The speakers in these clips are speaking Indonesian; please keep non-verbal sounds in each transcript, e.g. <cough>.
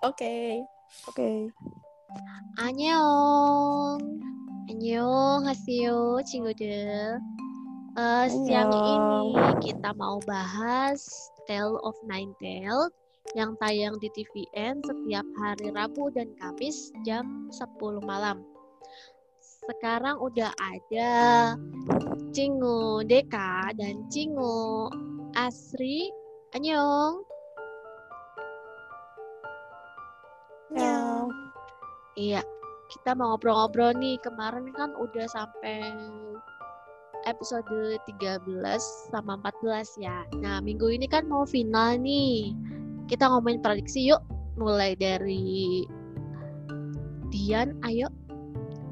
Oke. Oke. Annyeong. Annyeong hasio cinggude. Uh, siang ini kita mau bahas Tale of Nine Tales yang tayang di TVN setiap hari Rabu dan Kamis jam 10 malam. Sekarang udah ada Cingu Deka dan Cingu Asri. Annyeong. Iya, kita mau ngobrol-ngobrol nih. Kemarin kan udah sampai episode 13 sama 14 ya. Nah, minggu ini kan mau final nih. Kita ngomongin prediksi yuk. Mulai dari Dian, ayo.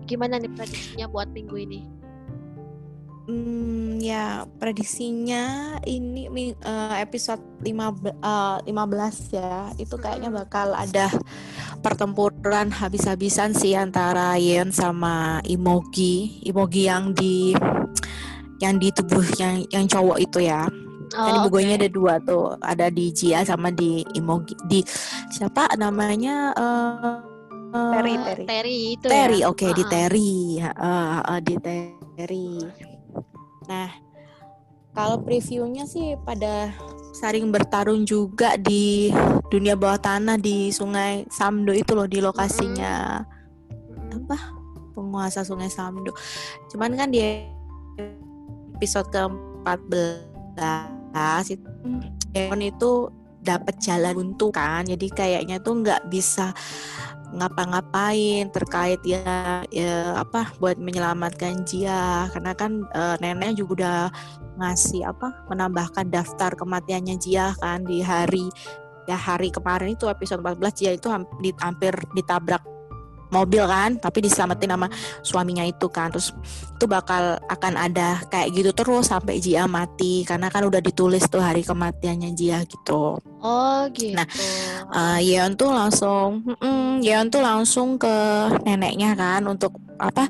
Gimana nih prediksinya buat minggu ini? Hmm, ya prediksinya ini uh, episode 5 uh, 15 ya. Itu kayaknya bakal ada pertempuran habis-habisan sih antara Yen sama Imogi. Imogi yang di yang di tubuh yang yang cowok itu ya. Oh, kan ibu okay. ada dua tuh, ada di Jia sama di Imogi. Di siapa namanya? Uh, Terry, Terry. Terry itu Terry, ya? oke okay, uh -uh. di Terry. Uh, uh, di Terry. Nah, kalau previewnya sih pada saling bertarung juga di dunia bawah tanah di Sungai Samdo itu loh di lokasinya hmm. apa penguasa Sungai Samdo. Cuman kan di episode ke-14 itu Eon itu dapat jalan buntu kan. Jadi kayaknya tuh nggak bisa ngapa-ngapain terkait ya, ya apa buat menyelamatkan Jia karena kan e, nenek juga udah ngasih apa menambahkan daftar kematiannya Jia kan di hari ya hari kemarin itu episode 14 Jia itu hampir ditabrak mobil kan tapi diselamatin sama suaminya itu kan. Terus itu bakal akan ada kayak gitu terus sampai Jia mati karena kan udah ditulis tuh hari kematiannya Jia gitu. Oh gitu. nah uh, Yeon tuh langsung mm, Yeon tuh langsung ke neneknya kan untuk apa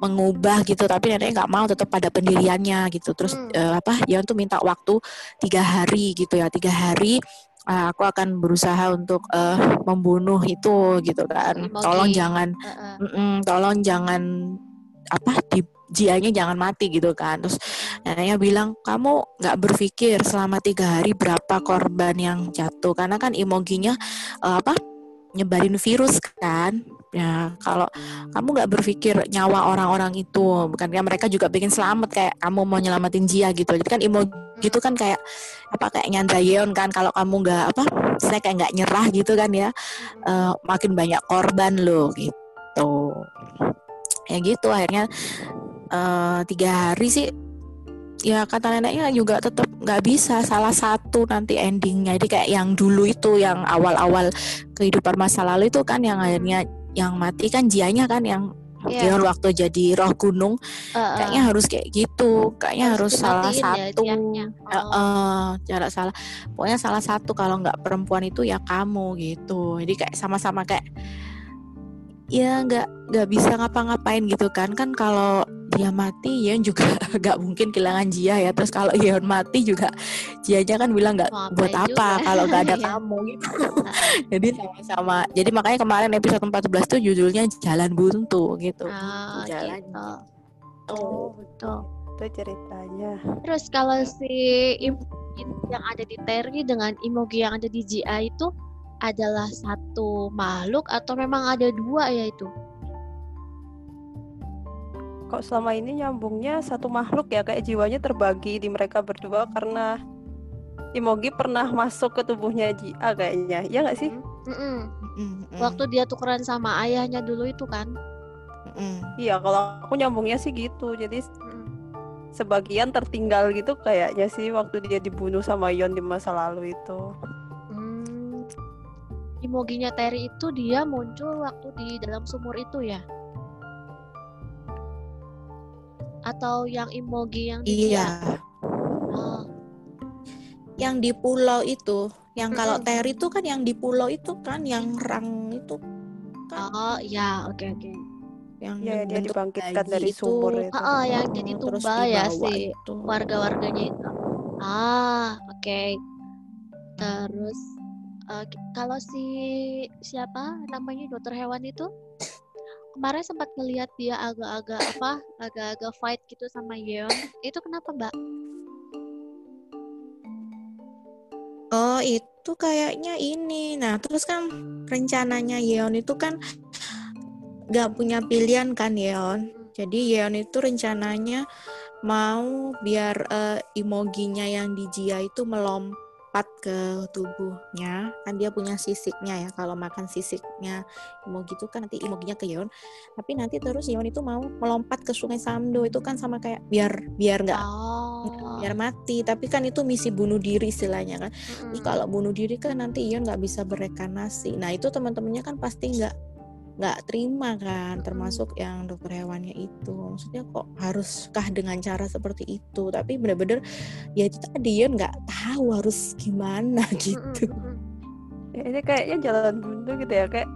mengubah gitu tapi nenek nggak mau tetap pada pendiriannya gitu. Terus hmm. uh, apa Yeon tuh minta waktu tiga hari gitu ya tiga hari uh, aku akan berusaha untuk uh, membunuh itu gitu kan. Tolong jangan uh -uh. tolong jangan apa di jianya jangan mati gitu kan. Terus neneknya bilang kamu nggak berpikir selama tiga hari berapa korban yang jatuh? Karena kan emoginya uh, apa nyebarin virus kan. Ya kalau kamu nggak berpikir nyawa orang-orang itu bukan ya mereka juga bikin selamat kayak kamu mau nyelamatin Jia gitu. Jadi kan emoji gitu kan kayak apa kayak nyandra Yeon kan kalau kamu nggak apa saya kayak nggak nyerah gitu kan ya. Uh, makin banyak korban loh gitu. Ya gitu akhirnya uh, tiga hari sih ya kata neneknya juga tetap nggak bisa salah satu nanti endingnya. Jadi kayak yang dulu itu yang awal-awal kehidupan masa lalu itu kan yang akhirnya yang mati kan jianya kan yang yeah. Dia waktu jadi roh gunung. Uh, uh. kayaknya harus kayak gitu. Kayaknya harus, harus salah ya satu. ya, oh. uh, uh, jarak salah. Pokoknya salah satu kalau nggak perempuan itu ya kamu gitu. Jadi kayak sama-sama kayak ya nggak nggak bisa ngapa-ngapain gitu kan. Kan kalau dia mati Yeon juga <laughs> nggak mungkin kehilangan Jia ya. Terus kalau Yeon mati juga Jianya kan bilang nggak buat apa kalau nggak ada <laughs> iya. kamu gitu. <laughs> Jadi sama-sama. Jadi makanya kemarin episode 14 tuh judulnya Jalan Buntu gitu. Oh, jalan. gitu. oh betul. itu ceritanya. Terus kalau si yang ada di Terry dengan Imogi yang ada di Jia itu adalah satu makhluk atau memang ada dua ya itu? Kok selama ini nyambungnya satu makhluk ya kayak jiwanya terbagi di mereka berdua karena Imogi pernah masuk ke tubuhnya Jia kayaknya, ya nggak sih? Mm -mm. Mm -mm. Waktu dia tukeran sama ayahnya dulu itu kan? Iya, kalau aku nyambungnya sih gitu. Jadi mm. sebagian tertinggal gitu kayaknya sih waktu dia dibunuh sama Yon di masa lalu itu. Imoginya Terry itu dia muncul waktu di dalam sumur itu ya? Atau yang Imogi yang di Iya. Oh. Yang di pulau itu, yang kalau mm -hmm. Terry itu kan yang di pulau itu kan yang rang itu. Kan? Oh, ya, oke okay, oke. Okay. Yang ya, dia dibangkitkan dari itu. sumur itu. Oh, yang jadi tumbal ya si warga-warganya itu. Ah, oke. Okay. Terus uh, kalau si siapa namanya dokter hewan itu kemarin sempat ngelihat dia agak-agak apa agak-agak fight gitu sama Yeon. Itu kenapa mbak? Oh itu kayaknya ini. Nah terus kan rencananya Yeon itu kan gak punya pilihan kan Yeon? Jadi Yeon itu rencananya mau biar uh, imoginya yang di Jia itu melompat lompat ke tubuhnya kan dia punya sisiknya ya kalau makan sisiknya Imogi itu kan nanti Imoginya ke Yeon tapi nanti terus Yeon itu mau melompat ke sungai Samdo itu kan sama kayak biar biar nggak oh. biar mati tapi kan itu misi bunuh diri istilahnya kan mm. kalau bunuh diri kan nanti Yeon nggak bisa berekanasi nah itu teman-temannya kan pasti nggak nggak terima kan termasuk yang dokter hewannya itu. Maksudnya kok haruskah dengan cara seperti itu? Tapi bener-bener ya itu tadi ya nggak tahu harus gimana gitu. ya, ini kayaknya jalan buntu gitu ya kayak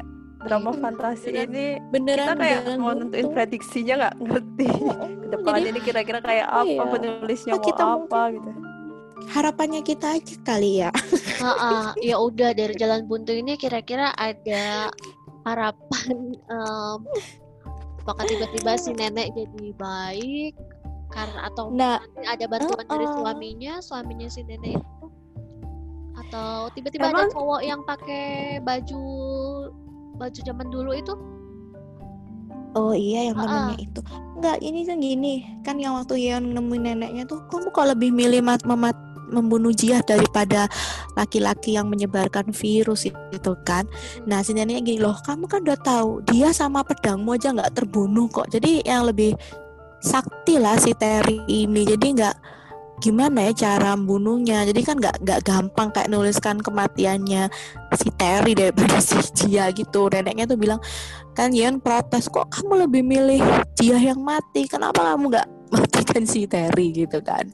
drama iya, fantasi beneran, ini beneran kita kayak mau nentuin prediksinya nggak ngerti. <laughs> Ke depannya ini kira-kira kayak apa iya. penulisnya mau kita apa gitu. harapannya kita aja kali ya. uh, uh, ya udah dari jalan buntu ini kira-kira ada harapan <laughs> um, apakah tiba-tiba si <laughs> nenek jadi baik karena atau nah, ada bantuan uh, uh. dari suaminya suaminya si nenek itu atau tiba-tiba ada cowok yang pakai baju baju zaman dulu itu Oh iya yang namanya uh-uh. itu Enggak ini kan gini Kan yang waktu yang nemuin neneknya tuh Kamu kok lebih milih mat memat membunuh Jiah daripada laki-laki yang menyebarkan virus itu kan. Nah si neneknya gini loh, kamu kan udah tahu dia sama pedangmu aja nggak terbunuh kok. Jadi yang lebih sakti lah si Terry ini. Jadi nggak gimana ya cara membunuhnya. Jadi kan nggak nggak gampang kayak nuliskan kematiannya si Terry daripada <laughs> si Jia gitu. Neneknya tuh bilang kan Yan protes kok kamu lebih milih Jia yang mati? Kenapa kamu nggak <laughs> matikan si Terry? gitu kan.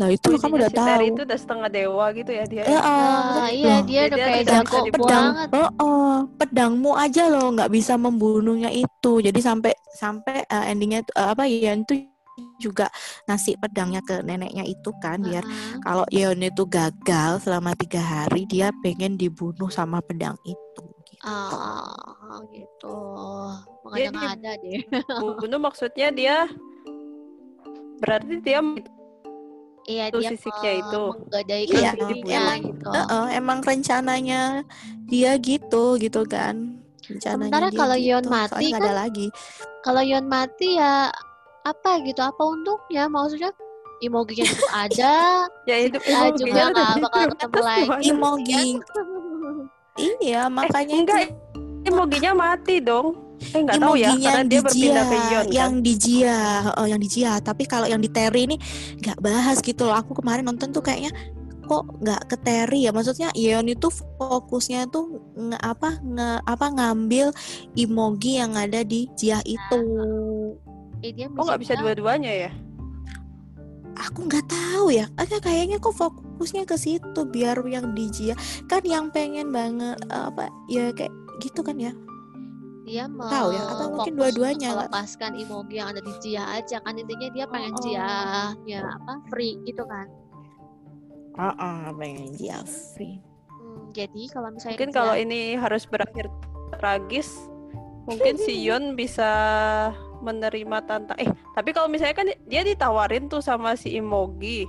Nah itu oh, kamu udah si tahu. Terry itu udah setengah dewa gitu ya dia. Ya, uh, iya loh, dia udah kayak jago pedang oh, oh, pedangmu aja loh nggak bisa membunuhnya itu. Jadi sampai sampai uh, endingnya uh, apa ya itu juga ngasih pedangnya ke neneknya itu kan biar uh-huh. kalau Yeon itu gagal selama tiga hari dia pengen dibunuh sama pedang itu gitu. Oh, gitu. Makanya nggak ada deh. Bunuh maksudnya dia berarti dia Iya dia sisiknya itu menggadaikan iya, emang, gitu. Uh, uh, emang rencananya dia gitu gitu kan. Rencananya Sementara kalau gitu. Yon mati kan ada lagi. Kalau Yon mati ya apa gitu apa untungnya? Maksudnya Imogi itu ada <laughs> ya itu kita juga nggak bakal ketemu lagi. Imogi iya. Makanya enggak Imoginya mati dong. Eh nggak tahu ya karena dia berpindah ke Ion kan? Yang di Jia, oh, yang di Jia. Tapi kalau yang di Terry ini nggak bahas gitu loh. Aku kemarin nonton tuh kayaknya kok nggak ke Terry ya? Maksudnya Ion itu fokusnya tuh nge, apa nge, apa ngambil Imogi yang ada di Jia itu eh, dia oh nggak bisa dua-duanya ya? Aku nggak tahu ya. Agak kayaknya kok fokusnya ke situ biar yang Jia. Kan yang pengen banget apa ya kayak gitu kan ya? Dia mau tahu ya atau mungkin dua-duanya melepaskan Imogi yang ada di Jia aja kan. Intinya dia pengen oh. Jia ya apa free gitu kan. Ah uh -uh, pengen Jia free. Hmm, jadi kalau misalnya mungkin kalau ini harus berakhir tragis mungkin si <laughs> Yun bisa menerima tantang eh tapi kalau misalnya kan dia ditawarin tuh sama si Imogi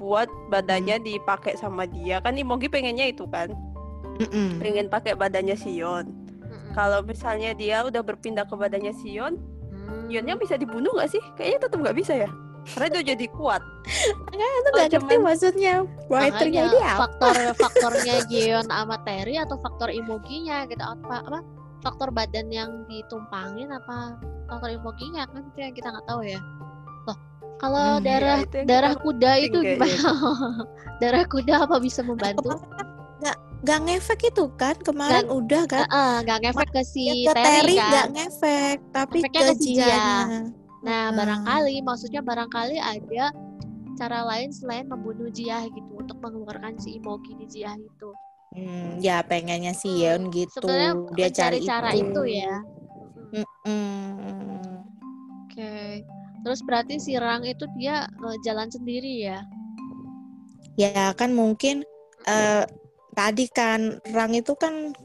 buat badannya hmm. dipakai sama dia. Kan Imogi pengennya itu kan? Mm-mm. pengen pakai badannya Sion kalau misalnya dia udah berpindah ke badannya Sion mm. Yonnya bisa dibunuh gak sih? Kayaknya tetap nggak bisa ya? Karena dia jadi kuat. Enggak, itu nggak ngerti maksudnya. Writernya ini apa? faktor faktornya Gion Amateri atau faktor Imoginya gitu apa apa faktor badan yang ditumpangin apa faktor imoginya kan itu yang kita nggak tahu ya. Loh kalau hmm, darah ya, darah kuda itu gimana? <laughs> darah kuda apa bisa membantu? Nggak nggak ngefek itu kan? Kemarin gak, udah kan? uh, nggak ngefek ke si ya, ke Terry kan nggak ngefek tapi Efeknya ke Jia nah hmm. barangkali maksudnya barangkali ada cara lain selain membunuh Jia gitu untuk mengeluarkan si Imogi di Jia itu Hmm, ya pengennya sih Yeon gitu. Sebenarnya dia cari cara itu, itu ya. Mm -mm. Oke. Okay. Terus berarti si Rang itu dia uh, jalan sendiri ya? Ya kan mungkin uh, tadi kan Rang itu kan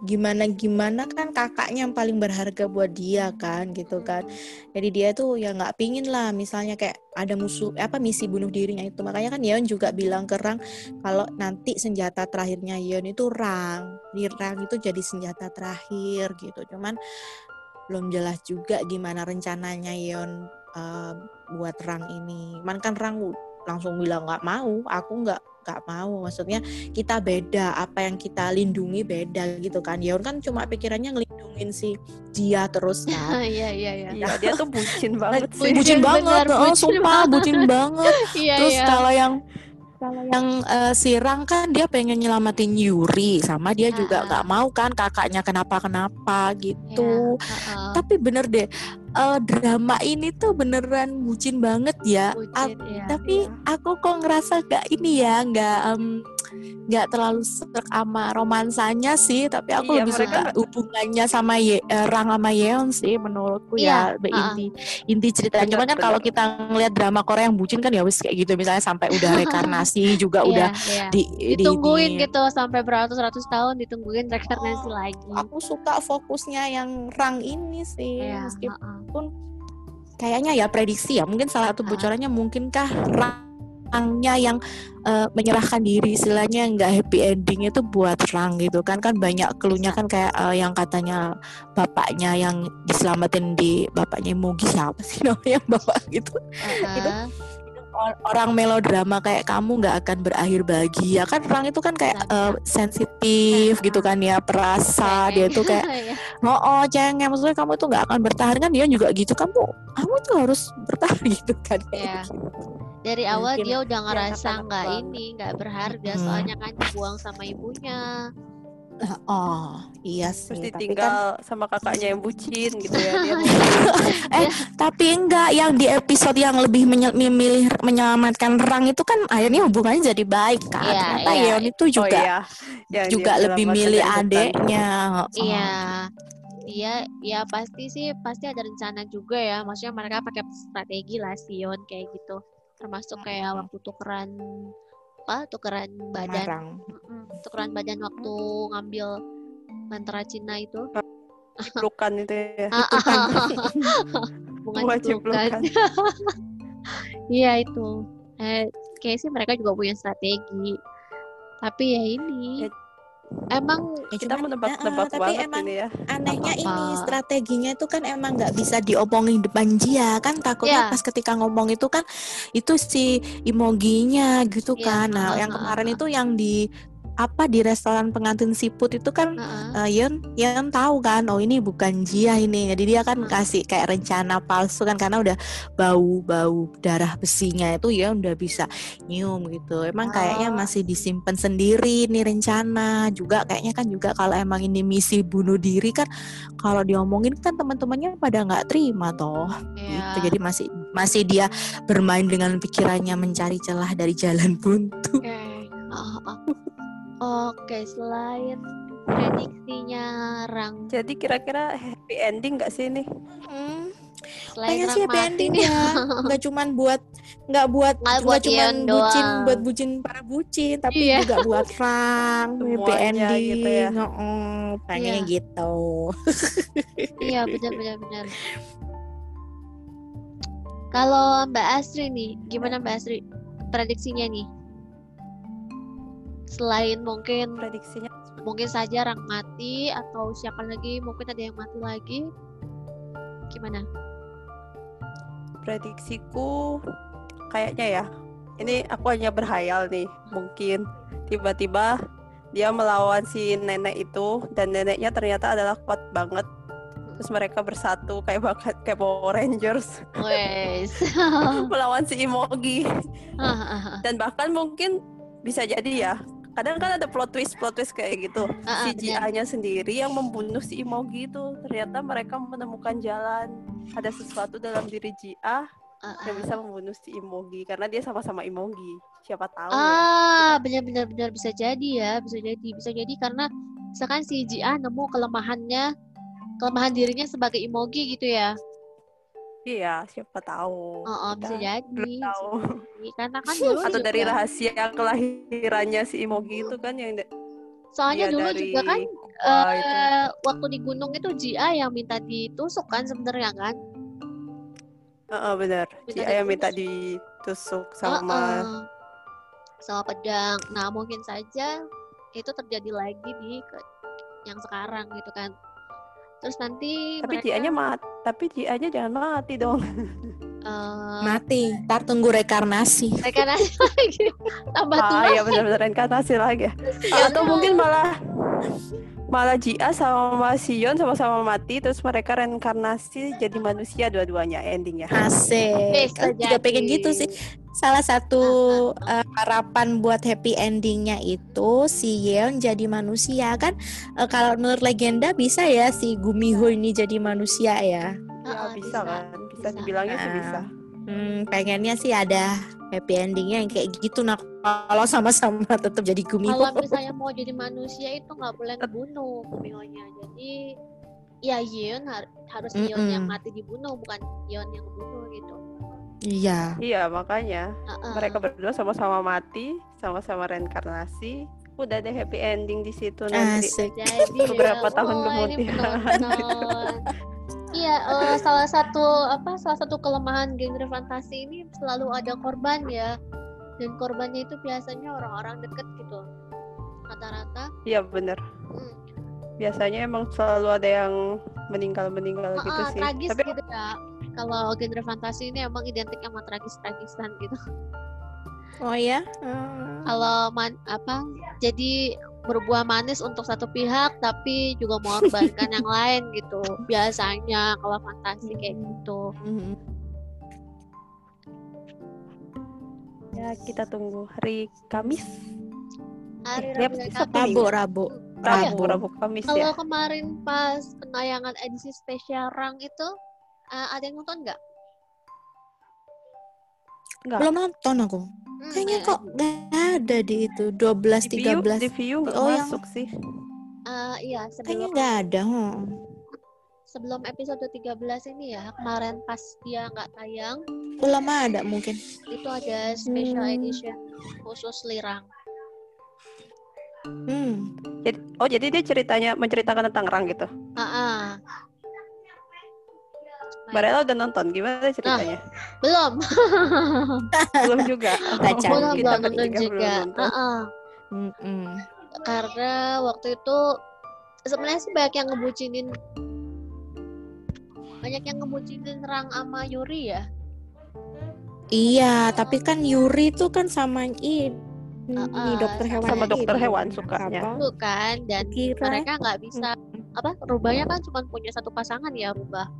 gimana gimana kan kakaknya yang paling berharga buat dia kan gitu kan. Jadi dia tuh ya nggak pingin lah misalnya kayak ada musuh apa misi bunuh dirinya itu. Makanya kan Yeon juga bilang ke Rang kalau nanti senjata terakhirnya Yeon itu Rang. Di Rang itu jadi senjata terakhir gitu. Cuman belum jelas juga gimana rencananya Yeon uh, buat Rang ini. Man kan Rang langsung bilang nggak mau aku nggak nggak mau. Maksudnya kita beda apa yang kita lindungi beda gitu kan. Yeon kan cuma pikirannya ngelindungin si dia terus <laughs> kan. Iya iya iya. Iya, dia tuh bucin banget sih. bucin banget. oh bucin sumpah bucin banget. <laughs> Iya terus iya. kalau yang kalau yang eh, si Rang kan dia pengen nyelamatin Yuri sama dia juga Ah. nggak mau kan kakaknya kenapa kenapa gitu Iya, heeh. tapi bener deh eh, drama ini tuh beneran bucin banget ya Bucin, iya. tapi aku kok ngerasa gak ini ya nggak em, nggak terlalu serak sama romansanya sih tapi aku Iya, lebih mereka suka nggak- hubungannya sama Ye, eh, Rang sama Yeon sih menurutku Iya, ya be- ha-ha. inti inti ceritanya cuman kan kalau kita ngelihat drama Korea yang bucin kan ya wis kayak gitu misalnya sampai udah <laughs> rekarnasi juga Iya, udah iya. di, di- ditungguin di- gitu sampai beratus-ratus tahun ditungguin rekarnasi Oh, lagi aku suka fokusnya yang Rang ini sih Iya, meskipun heeh. kayaknya ya prediksi ya mungkin salah satu bocorannya mungkinkah Rangnya yang eh, menyerahkan diri istilahnya nggak happy ending itu buat Rang gitu kan. Kan banyak keluhnya kan kayak eh, yang katanya bapaknya yang diselamatin di bapaknya Mugi siapa sih <laughs> namanya bapak gitu. Heeh. Or- orang melodrama kayak kamu nggak akan berakhir bahagia. Kan Rang itu kan kayak eh, sensitif gitu kan ya perasa dia tuh kayak <laughs> oh, oh cengeng. Maksudnya kamu tuh nggak akan bertahan kan? Dia juga gitu. Kamu kamu tuh harus bertahan <laughs> gitu kan. Gitu. Dari awal Mungkin dia udah ngerasa nggak ini nggak berharga Hmm. soalnya kan dibuang sama ibunya oh iya sih Terus tapi kan ditinggal sama kakaknya yang bucin gitu ya. Dia <laughs> mau tapi enggak yang di episode yang lebih menye- memilih menyelamatkan Rang itu kan akhirnya hubungannya jadi baik kan Iya, ternyata iya. Yeon itu juga oh, iya. Juga lebih milih adeknya Oh. Iya, dia ya pasti sih pasti ada rencana juga ya. Maksudnya mereka pakai strategi lah Sion kayak gitu. Termasuk kayak waktu tukeran apa? Tukeran badan. Rang Mm-mm, Tukeran badan waktu ngambil mantra Cina itu. Pelukan itu ya. Ah, itu kan Hubungan Wajib ciplukan. <laughs> <laughs> Iya itu. Eh, kayak sih mereka juga punya strategi. Tapi ya ini Ya, emang Ya, Kita cuman, menebak-nebak eh, tapi banget emang ini ya. anehnya apa-apa. ini strateginya itu kan emang nggak bisa diomongin depan dia kan takutnya Iya. pas ketika ngomong itu kan itu si emoginya gitu Iya, kan nah heeh, yang kemarin itu yang di apa di restoran pengantin siput itu kan Heeh. uh, Yeon Yeon tahu kan oh ini bukan Jia ini jadi dia kan Hmm. kasih kayak rencana palsu kan karena udah bau bau darah besinya itu ya udah bisa nyium gitu emang kayaknya Oh. masih disimpan sendiri nih rencana juga kayaknya kan juga kalau emang ini misi bunuh diri kan kalau diomongin kan teman-temannya pada nggak terima toh Iya. gitu jadi masih masih dia bermain dengan pikirannya mencari celah dari jalan buntu. Ah, <laughs> ah. Oke, selain prediksinya Rang, Jadi kira-kira happy ending nggak sih ini? Hmm. selain Pengen sih happy ending ya nggak <laughs> cuman buat nggak buat Nggak nggak buat cuman bucin doang. buat bucin para bucin tapi Iya. juga buat <laughs> Rang happy ending gitu ya. Heeh, pengennya Iya. gitu <laughs> Iya, benar benar benar. Kalau Mbak Asri nih, gimana Mbak Asri prediksinya nih? Selain mungkin Prediksinya mungkin saja Rang mati atau siapa lagi mungkin ada yang mati lagi. Gimana? prediksiku kayaknya ya. Ini aku hanya berhayal nih. Mungkin tiba-tiba dia melawan si nenek itu dan neneknya ternyata adalah kuat banget. Terus mereka bersatu kayak bakat kayak Power Rangers Wes. <laughs> melawan si Imogi. <laughs> Dan bahkan mungkin bisa jadi ya. Kadang kan ada plot twist plot twist kayak gitu. Ah, ah, si benar. Jia-nya sendiri yang membunuh si Imogi itu. Ternyata mereka menemukan jalan. Ada sesuatu dalam diri Jia yang bisa membunuh si Imogi karena dia sama-sama Imogi. Siapa tahu ya. Ah, benar-benar benar bisa jadi ya, bisa jadi, bisa jadi karena misalkan si Jia nemu kelemahannya, kelemahan dirinya sebagai Imogi gitu ya. Iya, siapa tahu. Oh, oh, bisa jadi. belum tahu. jadi. Karena kan <laughs> dulu Atau dari juga- rahasia kelahirannya si Imogi itu kan yang Soalnya dia dulu dari juga kan itu. eh, waktu di gunung itu Jia yang minta ditusuk kan sebenarnya kan? Heeh, benar. Minta Si Ayah minta ditusuk. sama Heeh. sama pedang. Nah, mungkin saja itu terjadi lagi di yang sekarang gitu kan. Terus nanti tapi mereka Jianya mat tapi Jianya jangan mati dong. eh, Mati. Ntar tunggu rekarnasi. mereka nanti <laughs> lagi tambah tua. Ah, iya benar-benar reinkarnasi lagi. Ya Atau mungkin malah malah Jia sama Sion sama-sama mati terus mereka reinkarnasi jadi manusia dua-duanya endingnya. Asik. Aku juga pengen gitu sih. Salah satu eh, harapan buat happy endingnya itu si Yeon jadi manusia kan. Eh, kalau menurut legenda bisa ya si Gumiho ini jadi manusia ya. Ya Heeh, bisa, kan, bisa, dibilangnya sih Ah. bisa. Hmm, pengennya sih ada happy endingnya yang kayak gitu. Nah kalau sama-sama tetap jadi Gumiho. Kalau <laughs> misalnya mau jadi manusia itu nggak boleh ngebunuh Kumionya. Jadi ya Yeon har- harus Yeon yang mati dibunuh bukan Yeon yang ngebunuh gitu. Iya. Iya makanya Heeh. mereka berdua sama-sama mati, sama-sama reinkarnasi. Udah deh happy ending di situ nanti. Asik. jadi <laughs> beberapa ya, tahun ini kemudian. Iya, eh, salah satu apa salah satu kelemahan genre fantasi ini selalu ada korban ya. Dan korbannya itu biasanya orang-orang deket gitu. Rata-rata. Iya bener. hmm, Biasanya emang selalu ada yang meninggal-meninggal gitu Heeh, sih. tragis Tapi gitu ya. Kalau genre fantasi ini emang identik sama tragis-tragisan gitu. Oh ya. <laughs> Hmm. Kalau man, apa jadi berbuah manis untuk satu pihak tapi juga mengorbankan yang <laughs> lain gitu. Biasanya kalau fantasi kayak gitu. Mhm. ya kita tunggu hari Kamis. Hari Eh, Rabu Sabtu Kamis. Rabu, Minggu. Rabu. Rabu, Rabu. Rabu Kamis Kalau ya. kemarin pas penayangan edisi spesial Rang itu eh, ada yang nonton nggak? Enggak. Belum nonton aku. Hmm, Kayaknya eh, kok nggak ada di itu 12 Di view, 13. di view nggak Oh, yang- masuk sih. eh, iya Kayaknya sebelum nggak ada. hmm. sebelum episode 13 ini ya kemarin pas dia nggak tayang Ulama ada mungkin. itu ada special Hmm. edition khusus Lirang. Hmm. Jadi, oh jadi dia ceritanya menceritakan tentang Rang gitu. Ah, ah. Mbak Rela udah nonton gimana ceritanya? belum <laughs> belum juga. <laughs> Baca. belum Oh, kita belum nonton bertiga belum juga. nonton. Ah, ah. Mm-mm. karena waktu itu sebenarnya sih banyak yang ngebucinin banyak yang ngebucinin Rang sama Yuri ya Iya, tapi kan Yuri tuh kan sama ini Uh-uh, dokter hewan Sama ini. dokter hewan sukanya. Kan dan Kira mereka nggak bisa apa rubahnya kan cuma punya satu pasangan ya rubah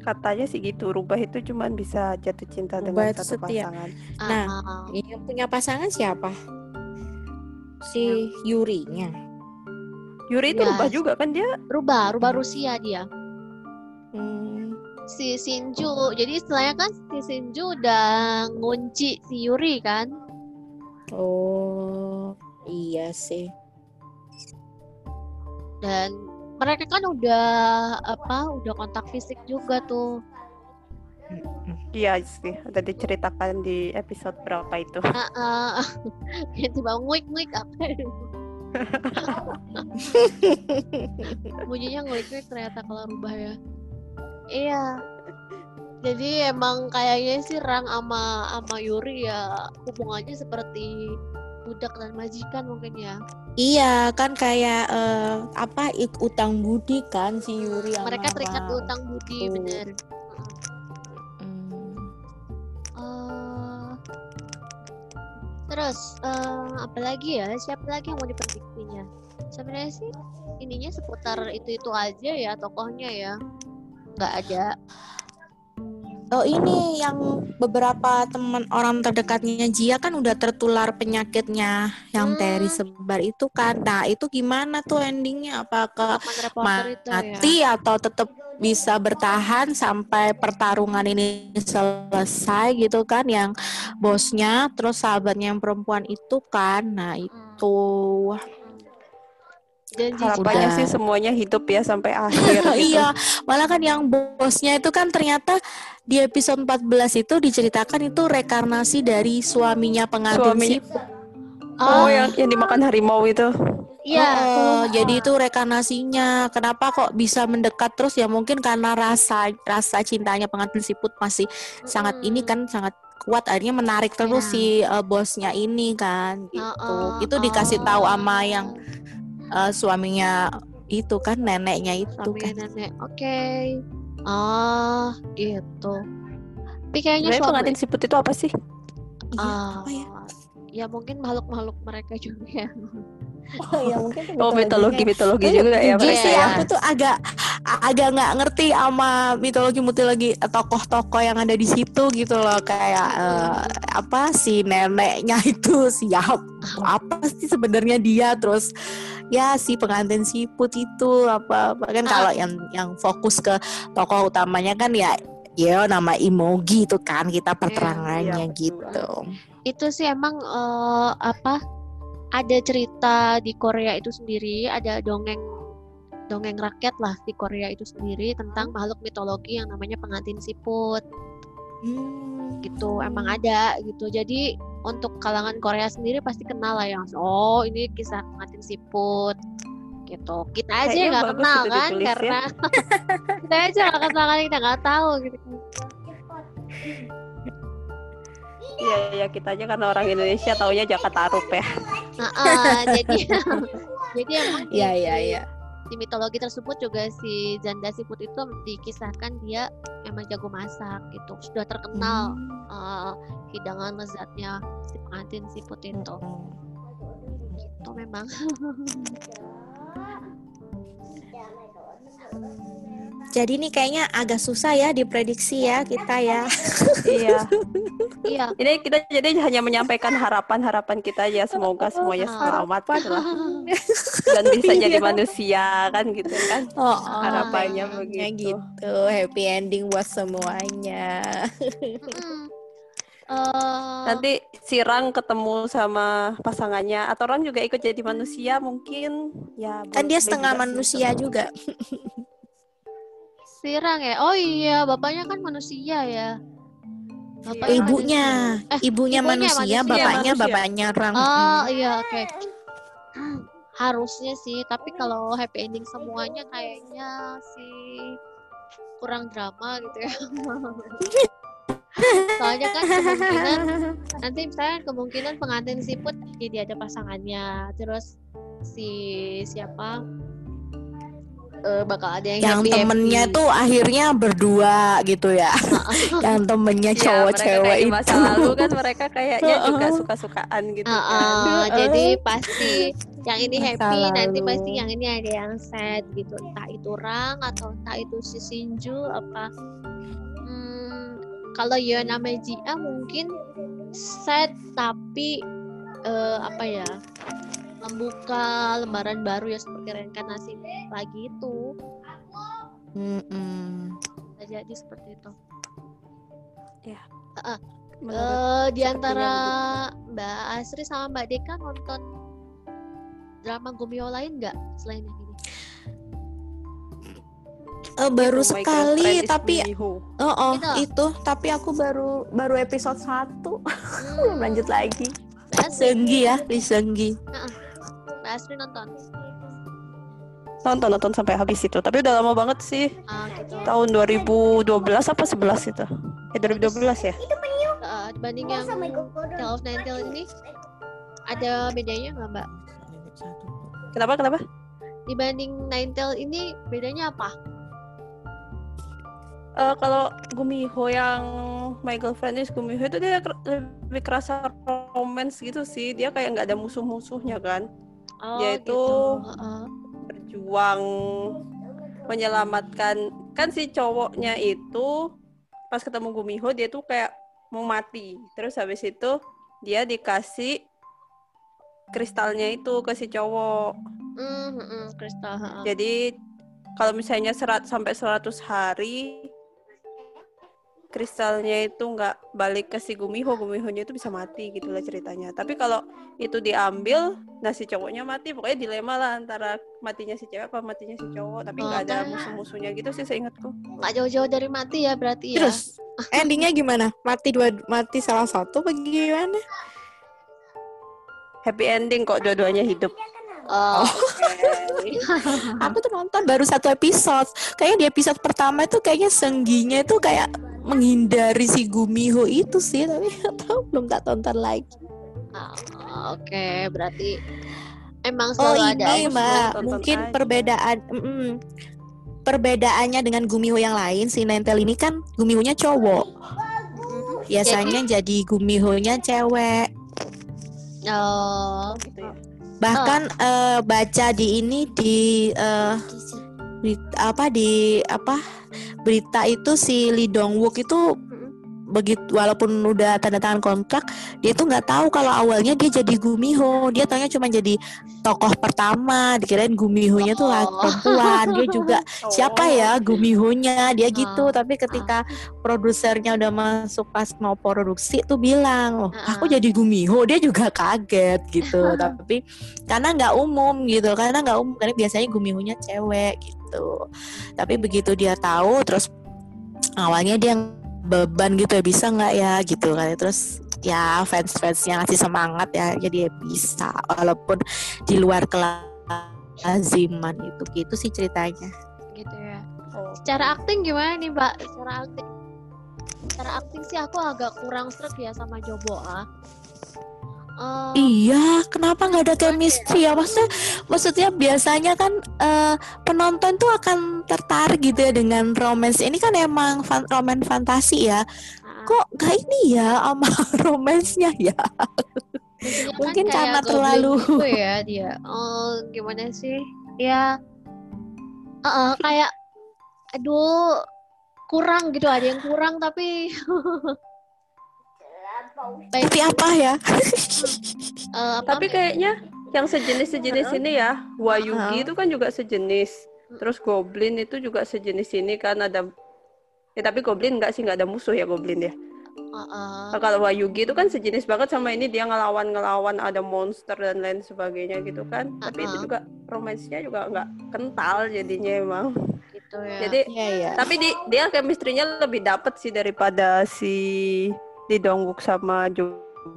Katanya sih gitu, rubah itu cuman bisa jatuh cinta Rubah dengan satu setia. pasangan. Nah, Ah, yang punya pasangan siapa? Si Yurinya. Yuri itu Ya. rubah juga kan dia? rubah rubah Rusia dia Hmm. si Shinju jadi istilahnya kan si Shinju udah ngunci si Yuri kan Oh, iya sih. dan mereka kan udah apa udah kontak fisik juga tuh Iya sih, ada diceritakan di episode berapa itu. Ah, ah. tiba nguik nguik apa <laughs> bunyinya nguik nguik ternyata kalau rubah ya iya jadi emang kayaknya sih Rang sama sama Yuri ya hubungannya seperti budak dan majikan mungkin ya. Iya, kan kayak eh, apa ik utang budi kan si Yuri sama mereka terikat sama- utang budi Tuh. bener. Hmm. Eh, terus eh, apa lagi ya siapa lagi yang mau diprediksinya sebenarnya sih ininya seputar itu itu aja ya tokohnya ya. Nggak ada Oh ini yang beberapa teman orang terdekatnya Jia kan udah tertular penyakitnya yang Hmm. Terry sebar itu kan. Nah itu gimana tuh endingnya? Apakah ya mati atau tetap bisa bertahan sampai pertarungan ini selesai gitu kan? Yang bosnya terus sahabatnya yang perempuan itu kan. Nah itu Janji Harapannya Udah. sih semuanya hidup ya sampai <laughs> akhir. gitu. iya, malah kan yang bosnya itu kan ternyata di episode 14 itu diceritakan itu rekarnasi dari suaminya pengantin Suaminya. Oh, Oh, yang yang dimakan harimau itu. iya. Heeh, jadi itu rekarnasinya. Kenapa kok bisa mendekat terus ya mungkin karena rasa rasa cintanya pengantin siput masih sangat ini kan sangat kuat akhirnya menarik terus Iya. si uh, bosnya ini kan gitu. Heeh, itu dikasih tahu oh. sama yang uh, suaminya itu kan neneknya itu suami kan. nenek. Oke. Ah, gitu. Tapi kayaknya Sebenarnya suami pengantin siput itu apa sih? Iya, ah, apa ya? ya mungkin makhluk-makhluk mereka juga ya. Ya mungkin Oh, mitologi mitologi juga ya Jujur mereka sih ya. aku tuh agak agak nggak ngerti sama mitologi mitologi tokoh-tokoh yang ada di situ gitu loh kayak eh, apa si neneknya <laughs> itu siap apa sih sebenarnya dia terus ya si pengantin siput itu apa kan Ah. kalau yang yang fokus ke tokoh utamanya kan ya ya nama Imogi itu kan kita iya, perterangannya betul. gitu Itu sih emang eh, apa? Ada cerita di Korea itu sendiri, ada dongeng dongeng rakyat lah di Korea itu sendiri tentang makhluk mitologi yang namanya pengantin siput. Hmm. gitu emang ada gitu jadi untuk kalangan Korea sendiri pasti kenal lah yang oh ini kisah pengantin siput gitu kita aja nggak kenal kan ditulis ya. karena <laughs> kita aja nggak kenal kan kita nggak tahu gitu <laughs> Iya, ya kita aja karena orang Indonesia taunya Jakarta Arup ya. Nah, ah, jadi <laughs> jadi emang Iya iya di- iya. di mitologi tersebut juga si Janda Siput itu dikisahkan dia emang jago masak gitu sudah terkenal Hmm. eh, hidangan lezatnya si pengantin siput itu gitu memang Jadi ini kayaknya agak susah ya diprediksi ya kita ya. iya. <laughs> iya <laughs> Ini kita jadi hanya menyampaikan harapan-harapan kita aja semoga semuanya selamat gitu lah. <laughs> Dan bisa jadi manusia kan gitu kan. Oh, Harapannya ya begitu. gitu. Happy ending buat semuanya. <laughs> Eh, Nanti Sirang ketemu sama pasangannya atau orang juga ikut jadi manusia mungkin ya Kan dia setengah juga sih. manusia juga. Sirang ya oh iya bapaknya kan manusia ya Bapaknya Ibunya, manusia. eh ibunya, ibunya manusia, manusia. bapaknya Manusia. bapaknya orang. oh iya oke harusnya sih tapi kalau happy ending semuanya kayaknya sih kurang drama gitu ya <laughs> soalnya kan kemungkinan nanti misalnya kemungkinan pengantin siput jadi ada pasangannya terus si siapa eh, bakal ada yang Yang happy temennya happy. tuh akhirnya berdua gitu ya. <laughs> Yang temennya cowok mereka cewek itu. masa lalu kan mereka kayaknya <laughs> juga Heeh. suka-sukaan gitu Ah, kan. ah, Heeh. jadi pasti yang ini Masa happy nanti lalu. pasti yang ini ada yang sad gitu entah itu Rang atau entah itu si Shinju apa hmm, kalau Yona Meijia mungkin sad tapi eh, apa ya membuka lembaran baru ya seperti reinkarnasi lagi itu Mm-mm. bisa jadi seperti itu Menurut Eh, di sepertinya antara Mbak Asri sama Mbak Deka nonton drama Gumio lain nggak selain yang ini? Eh, baru itu, My sekali is tapi oh, oh Gitu. itu tapi aku baru baru episode 1 belum Hmm, <laughs> lanjut lagi. Senggi ya, di Senggi. Mbak Asri nonton. nonton nonton sampai habis itu. Tapi udah lama banget sih. Ah, gitu. Tahun 2012 apa 11 itu? Eh 2012 ya? Eh, dibanding yang Tale of Nine Tails ini ada bedanya nggak Mbak? Kenapa kenapa? Dibanding Nine Tails ini bedanya apa? Eh kalau Gumiho yang My Girlfriend is Gumiho itu dia lebih kerasa romance gitu sih. Dia kayak nggak ada musuh-musuhnya kan. Oh, Yaitu- gitu. Berjuang menyelamatkan kan si cowoknya itu pas ketemu Gumiho dia tuh kayak mau mati. Terus habis itu dia dikasih kristalnya itu ke si cowok. Hmm, hmm, hmm, kristal. Jadi kalau misalnya serat sampai 100 hari kristalnya itu nggak balik ke si Gumiho, Gumihonya itu bisa mati gitu lah ceritanya. Tapi kalau itu diambil, nah si cowoknya mati, pokoknya dilema lah antara matinya si cewek apa matinya si cowok. Tapi nggak ada Oh. musuh-musuhnya gitu sih seingatku. Nggak jauh-jauh dari mati ya berarti ya. Terus <laughs> endingnya gimana? Mati dua mati salah satu apa gimana? Happy ending kok dua-duanya hidup. Oh, <laughs> Aku tuh nonton baru satu episode. Kayaknya di episode pertama itu kayaknya Sengginya itu kayak menghindari si Gumiho itu sih, tapi <laughs> nggak tahu belum tak tonton lagi. oh, oke berarti emang Oh selalu ada ini mbak, mungkin aja. perbedaan, mm-mm. perbedaannya dengan Gumiho yang lain si Nentel ini kan Gumihonya cowok, biasanya jadi Gumihonya cewek. Oh, gitu ya. Bahkan eh, baca di ini di eh, berit- apa di apa berita itu si Lee Dong Wook itu begitu walaupun udah tanda tangan kontrak dia tuh nggak tahu kalau awalnya dia jadi Gumiho dia taunya cuma jadi tokoh pertama dikirain Gumihonya tuh Oh. perempuan dia juga <laughs> siapa Oh. ya Gumihonya dia gitu Ah. tapi ketika produsernya udah masuk pas mau produksi tuh bilang loh Ah. aku jadi Gumiho dia juga kaget gitu <laughs> tapi karena nggak umum gitu karena nggak umum karena biasanya Gumihonya cewek gitu tapi begitu dia tahu terus awalnya dia beban gitu ya bisa nggak ya gitu kan terus ya fans fansnya ngasih semangat ya jadi ya bisa walaupun di luar kelaziman itu gitu sih ceritanya gitu ya. Oh. Secara akting gimana nih Mbak? Secara akting, secara akting sih aku agak kurang srek ya sama Joboa. Eh, Iya, kenapa nggak ada chemistry ya? Maksudnya, maksudnya biasanya kan eh, penonton tuh akan tertarik gitu ya dengan romance. Ini kan emang fan, roman fantasi ya. ah, Kok nggak ini ya sama <laughs> romansnya ya? kan mungkin kayak karena terlalu- gitu <laughs> ya dia. Oh, gimana sih? Ya, eh, eh, kayak, aduh, kurang gitu. Ada yang kurang tapi. <laughs> Tapi apa ya? <laughs> eh, apa Tapi kayaknya yang sejenis-sejenis ini ya, Wayugi Heeh. itu kan juga sejenis. Terus Goblin itu juga sejenis ini kan ada Ya tapi Goblin nggak sih nggak ada musuh ya Goblin ya. Nah, kalau Wayugi itu kan sejenis banget sama ini dia ngelawan-ngelawan ada monster dan lain sebagainya gitu kan. Tapi itu Uh-uh. juga romansnya juga nggak kental jadinya emang. gitu ya. Jadi Iya ya. tapi di, dia chemistry-nya lebih dapet sih daripada si Wook sama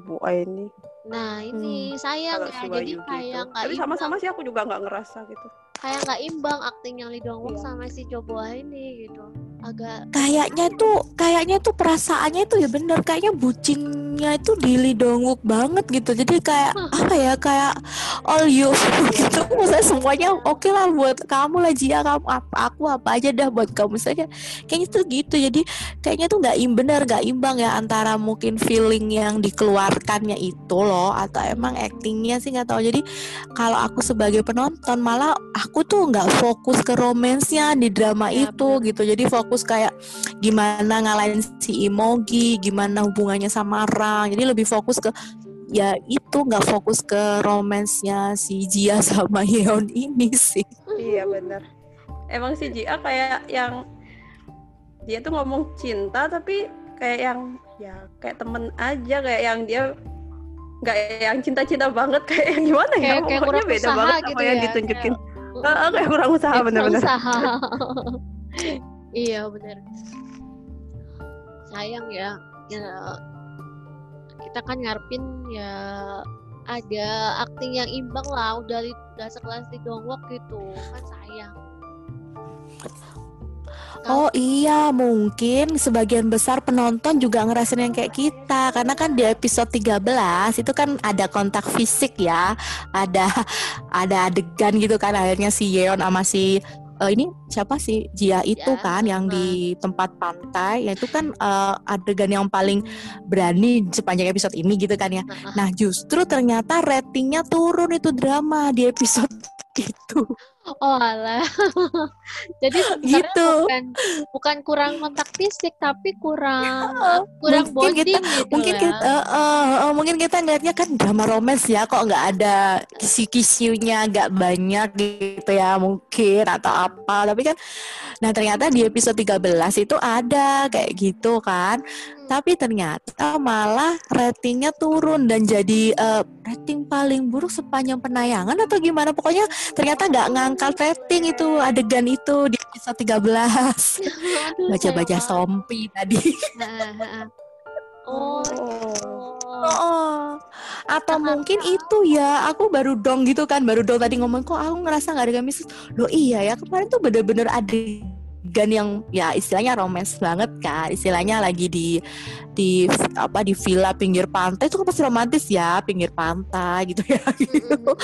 Bua ini. Nah ini sayang Kalau ya, jadi kayak itu. nggak Tapi sama-sama sih aku juga nggak ngerasa gitu. kayak nggak imbang akting yang Lee Dong Wook Iya. sama si Boa ini gitu. Agak Kayaknya tuh, kayaknya tuh perasaannya tuh ya bener. Kayaknya bucinnya itu di Lee Dong Wook banget gitu. Jadi kayak apa ya? Kayak all you <laughs> gitu. Maksudnya semuanya oke lah buat kamu lah Jia kamu apa aku apa aja dah buat kamu saja. Kayaknya tuh gitu. Jadi kayaknya tuh nggak im bener nggak imbang ya antara mungkin feeling yang dikeluarkannya itu loh atau emang actingnya sih nggak tahu. Jadi kalau aku sebagai penonton malah aku tuh nggak fokus ke romansnya di drama Ya, itu bener. gitu. Jadi fokus kayak gimana ngalahin si Imogi, gimana hubungannya sama Rang. Jadi lebih fokus ke ya itu nggak fokus ke romansnya si Jia <laughs> sama Yeon ini sih. Iya benar. Emang si Jia kayak yang dia tuh ngomong cinta tapi kayak yang ya kayak temen aja kayak yang dia nggak yang cinta-cinta banget kayak yang gimana ya Kayak- kayak pokoknya kurang beda usaha banget gitu sama yang ya, ditunjukin kayak- Heeh, kayak kurang usaha Kayak bener-bener usaha. <laughs> iya bener. Sayang ya. ya kita kan ngarepin ya ada akting yang imbang lah udah udah sekelas di Dongwok gitu kan sayang. Oh iya, mungkin sebagian besar penonton juga ngerasain yang kayak kita Karena kan di episode 13 itu kan ada kontak fisik ya Ada ada adegan gitu kan akhirnya si Yeon sama si eh, ini siapa sih? Jia itu Ya, kan yang di tempat pantai. Ya itu kan eh, adegan yang paling berani sepanjang episode ini gitu kan ya. Nah justru ternyata ratingnya turun itu drama di episode <laughs> itu Oh alah. <laughs> Jadi sebenarnya Gitu. bukan bukan kurang kontak fisik tapi kurang kurang Mungkin kita- bonding gitu mungkin ya. kita eh, eh, eh, mungkin kita ngeliatnya kan drama romance ya kok nggak ada kisi-kisinya nggak banyak gitu ya mungkin atau apa tapi kan nah ternyata di episode 13 itu ada kayak gitu kan tapi ternyata malah ratingnya turun dan jadi eh, rating paling buruk sepanjang penayangan atau gimana pokoknya ternyata nggak ngangkat rating itu adegan itu di episode 13 Aduh, baca-baca sompi tadi. Oh, Oh. oh. Oh, atau mungkin tahu. itu ya aku baru dong gitu kan baru dong tadi ngomong kok aku ngerasa nggak ada gamis loh iya ya kemarin tuh bener-bener adegan yang ya istilahnya romance banget kan istilahnya lagi di di apa di villa pinggir pantai itu kan pasti romantis ya pinggir pantai gitu ya <laughs> gitu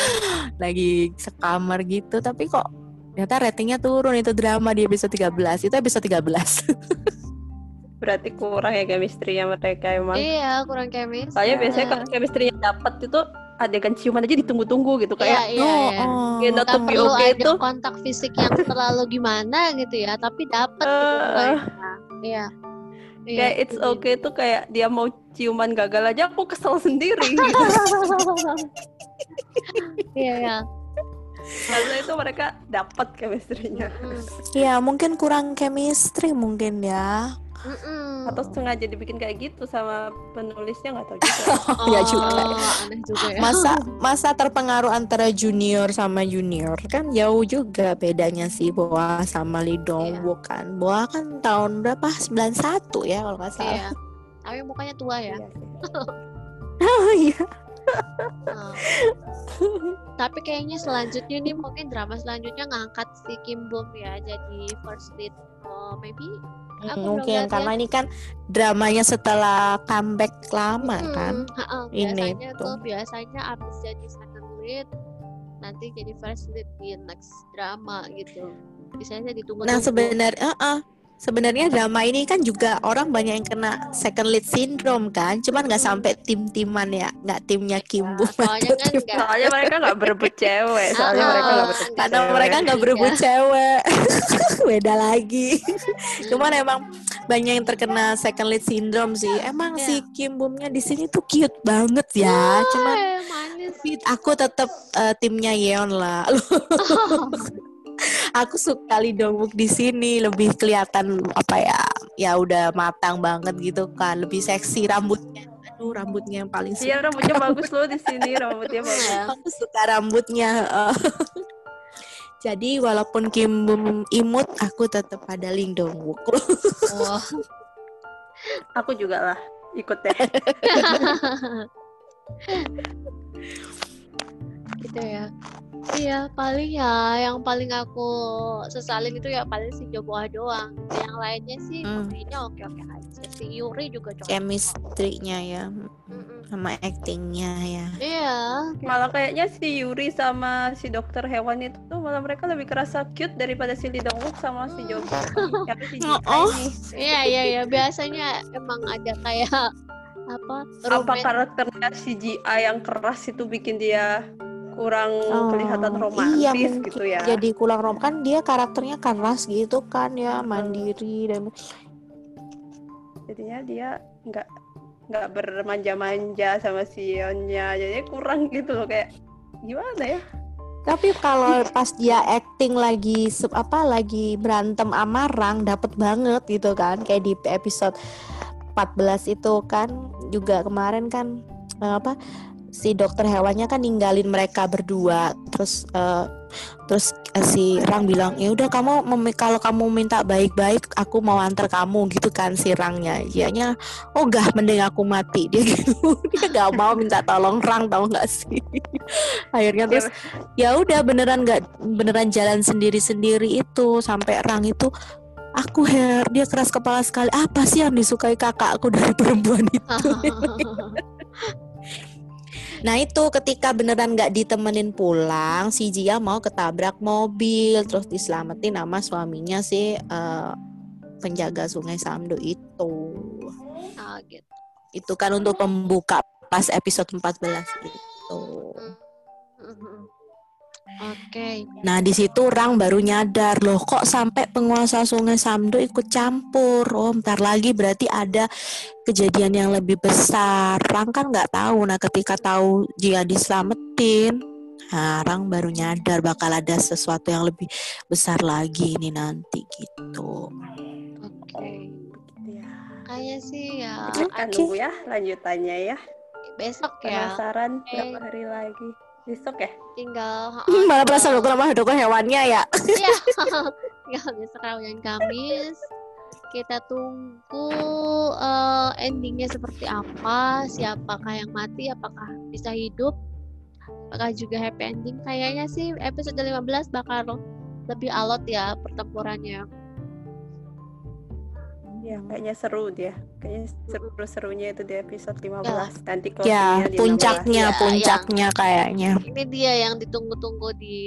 lagi sekamar gitu tapi kok ternyata ratingnya turun itu drama di episode 13 itu episode 13 <laughs> Berarti kurang ya chemistry-nya mereka emang. Iya, kurang chemistry. Soalnya biasanya kalau chemistry-nya dapat itu adegan ciuman aja ditunggu-tunggu gitu Iya, kayak iya, iya. oh, Kayak not Nggak to be perlu okay ada itu kontak fisik yang terlalu gimana gitu ya, tapi dapat gitu Eh. Iya. Iya, kayak it's setuju. okay tuh kayak dia mau ciuman gagal aja aku kesel sendiri gitu. <laughs> Iya, iya. Karena itu mereka dapat chemistry-nya. Mm-mm. ya mungkin kurang chemistry mungkin ya Mm-mm. Atau sengaja dibikin kayak gitu sama penulisnya nggak tahu juga. Iya <laughs> juga ya. Oh, aneh juga ya. masa masa terpengaruh antara junior sama junior kan jauh juga bedanya sih Boa sama Lee Dong Iya. Wook kan Boa kan tahun berapa 91 ya kalau nggak salah Iya. Tapi mukanya tua ya. Iya sih. <laughs> oh iya Oh. Tapi kayaknya selanjutnya nih mungkin drama selanjutnya ngangkat si Kim Bum ya jadi first lead. Oh, maybe Aku mungkin karena ini kan dramanya setelah comeback lama Hmm, kan ha-ha, Ini biasanya tuh. biasanya abis jadi second lead nanti jadi first lead di next drama gitu. Biasanya ditunggu. nah sebenarnya eh, sebenarnya drama ini kan juga orang banyak yang kena second lead syndrome kan. Cuman nggak sampai tim-timan ya. Nggak timnya Kim Bum soalnya kan tim- nggak. Soalnya mereka nggak berebut cewek. <laughs> Soalnya Ah, mereka nggak berebut nggak karena cewek. mereka nggak berebut cewek. <laughs> Beda lagi. Cuman emang banyak yang terkena second lead syndrome sih. Emang Iya. si Kim Bumnya di sini tuh cute banget ya. Cuman manis. tapi aku tetap eh, timnya Yeon lah <laughs> aku suka Lee Dong Wook di sini lebih kelihatan apa ya ya udah matang banget gitu kan lebih seksi rambutnya aduh rambutnya yang paling Iya suka rambutnya <laughs> bagus loh di sini rambutnya bagus. Ya. aku suka rambutnya eh. <laughs> jadi walaupun Kim Bum imut aku tetap ada Lee Dong Wook Wah. Aku juga lah ikut deh. <laughs> gitu ya. Iya paling ya yang paling aku sesalin itu ya paling si Joboa doang. Yang lainnya sih Hmm. oke oke aja si Yuri juga cocok. Chemistry-nya ya Mm-mm. sama actingnya ya. Iya Malah kayaknya si Yuri sama si dokter hewan itu tuh malah mereka lebih kerasa cute daripada si Lee Dong Wook sama si Jo. Karena <laughs> si Ji Oh. iya iya iya. Biasanya emang ada kayak apa Apa karakternya si GI yang keras itu bikin dia kurang Oh, kelihatan iya, romantis mungkin gitu ya. jadi kurang rom kan dia karakternya keras gitu kan ya mandiri dan Jadinya dia nggak nggak bermanja-manja sama si Yeonnya. Jadinya kurang gitu loh kayak gimana ya? tapi kalau pas dia acting lagi apa lagi berantem sama Rang dapet banget gitu kan kayak di episode 14 itu kan juga kemarin kan eh, apa si dokter hewannya kan ninggalin mereka berdua. Terus eh, terus eh, si Rang bilang ya udah kamu kalau kamu minta baik-baik aku mau antar kamu gitu kan si Rangnya. Dianya oh gak mending aku mati. <laughs> Dia gitu. Dia gak mau minta tolong Rang tau gak sih? <laughs> Akhirnya terus ya udah beneran nggak beneran jalan sendiri-sendiri itu. Sampai Rang itu aku her dia keras kepala sekali. Apa sih yang disukai kakakku dari perempuan itu <laughs> nah itu ketika beneran nggak ditemenin pulang si Jia mau ketabrak mobil terus diselamatin sama suaminya si eh, penjaga sungai Samdo itu Ah, gitu. itu kan untuk pembuka pas episode 14 itu Mhm. Oke. Nah di situ Rang baru nyadar loh kok sampai penguasa Sungai Samdo ikut campur. Oh bentar lagi berarti ada kejadian yang lebih besar. Rang kan nggak tahu. Nah ketika tahu dia diselamatin, nah, Rang baru nyadar bakal ada sesuatu yang lebih besar lagi ini nanti gitu. Oke. Ya. Kayaknya sih ya Kita nunggu ya lanjutannya ya. besok ya Penasaran Oke. berapa hari lagi. Besok ya? tinggal Hmm, <laughs> malah berasa lo sama dukun hewannya ya. Iya. <laughs> Tinggal besok Rawayan Kamis. Kita tunggu eh, endingnya seperti apa, siapakah yang mati, apakah bisa hidup, apakah juga happy ending. Kayaknya sih episode 15 bakal lebih alot ya pertempurannya. Ya, kayaknya seru dia. Kayaknya seru-serunya itu di episode 15. Nanti Ya closingnya di puncaknya Ya, puncaknya kayaknya. Ini dia yang ditunggu-tunggu di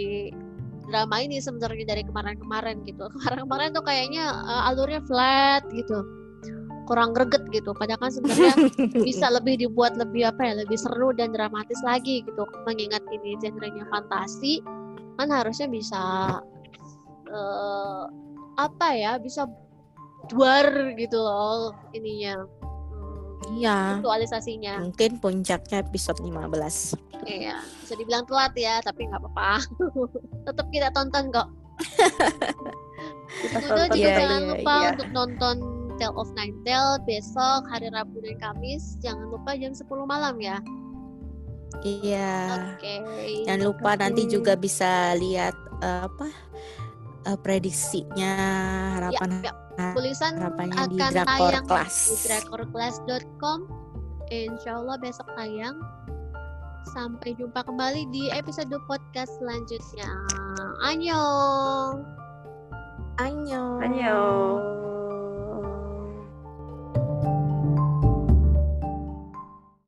drama ini sebenarnya dari kemarin-kemarin gitu. Kemarin-kemarin tuh kayaknya eh, alurnya flat gitu. Kurang greget gitu. Padahal kan sebenarnya <laughs> bisa lebih dibuat lebih apa ya lebih seru dan dramatis lagi gitu mengingat ini genrenya fantasi kan harusnya bisa eh apa ya bisa duar gitu loh ininya. Hmm, Iya. aktualisasinya Mungkin puncaknya episode 15. iya bisa dibilang telat ya tapi nggak apa-apa. <laughs> Tetap kita tonton kok. Kita tonton juga Iya, jangan iya, lupa iya. untuk nonton Tale of Nine Tail besok hari Rabu dan Kamis. Jangan lupa jam 10 malam ya. Iya. oke. Jangan lupa nanti juga bisa lihat eh, apa eh, prediksinya harapan ya, tulisan harapannya di akan Drakor tayang Class. di drakorclass.com Insya Allah besok tayang Sampai jumpa kembali di episode podcast selanjutnya Annyeong Annyeong. Annyeong.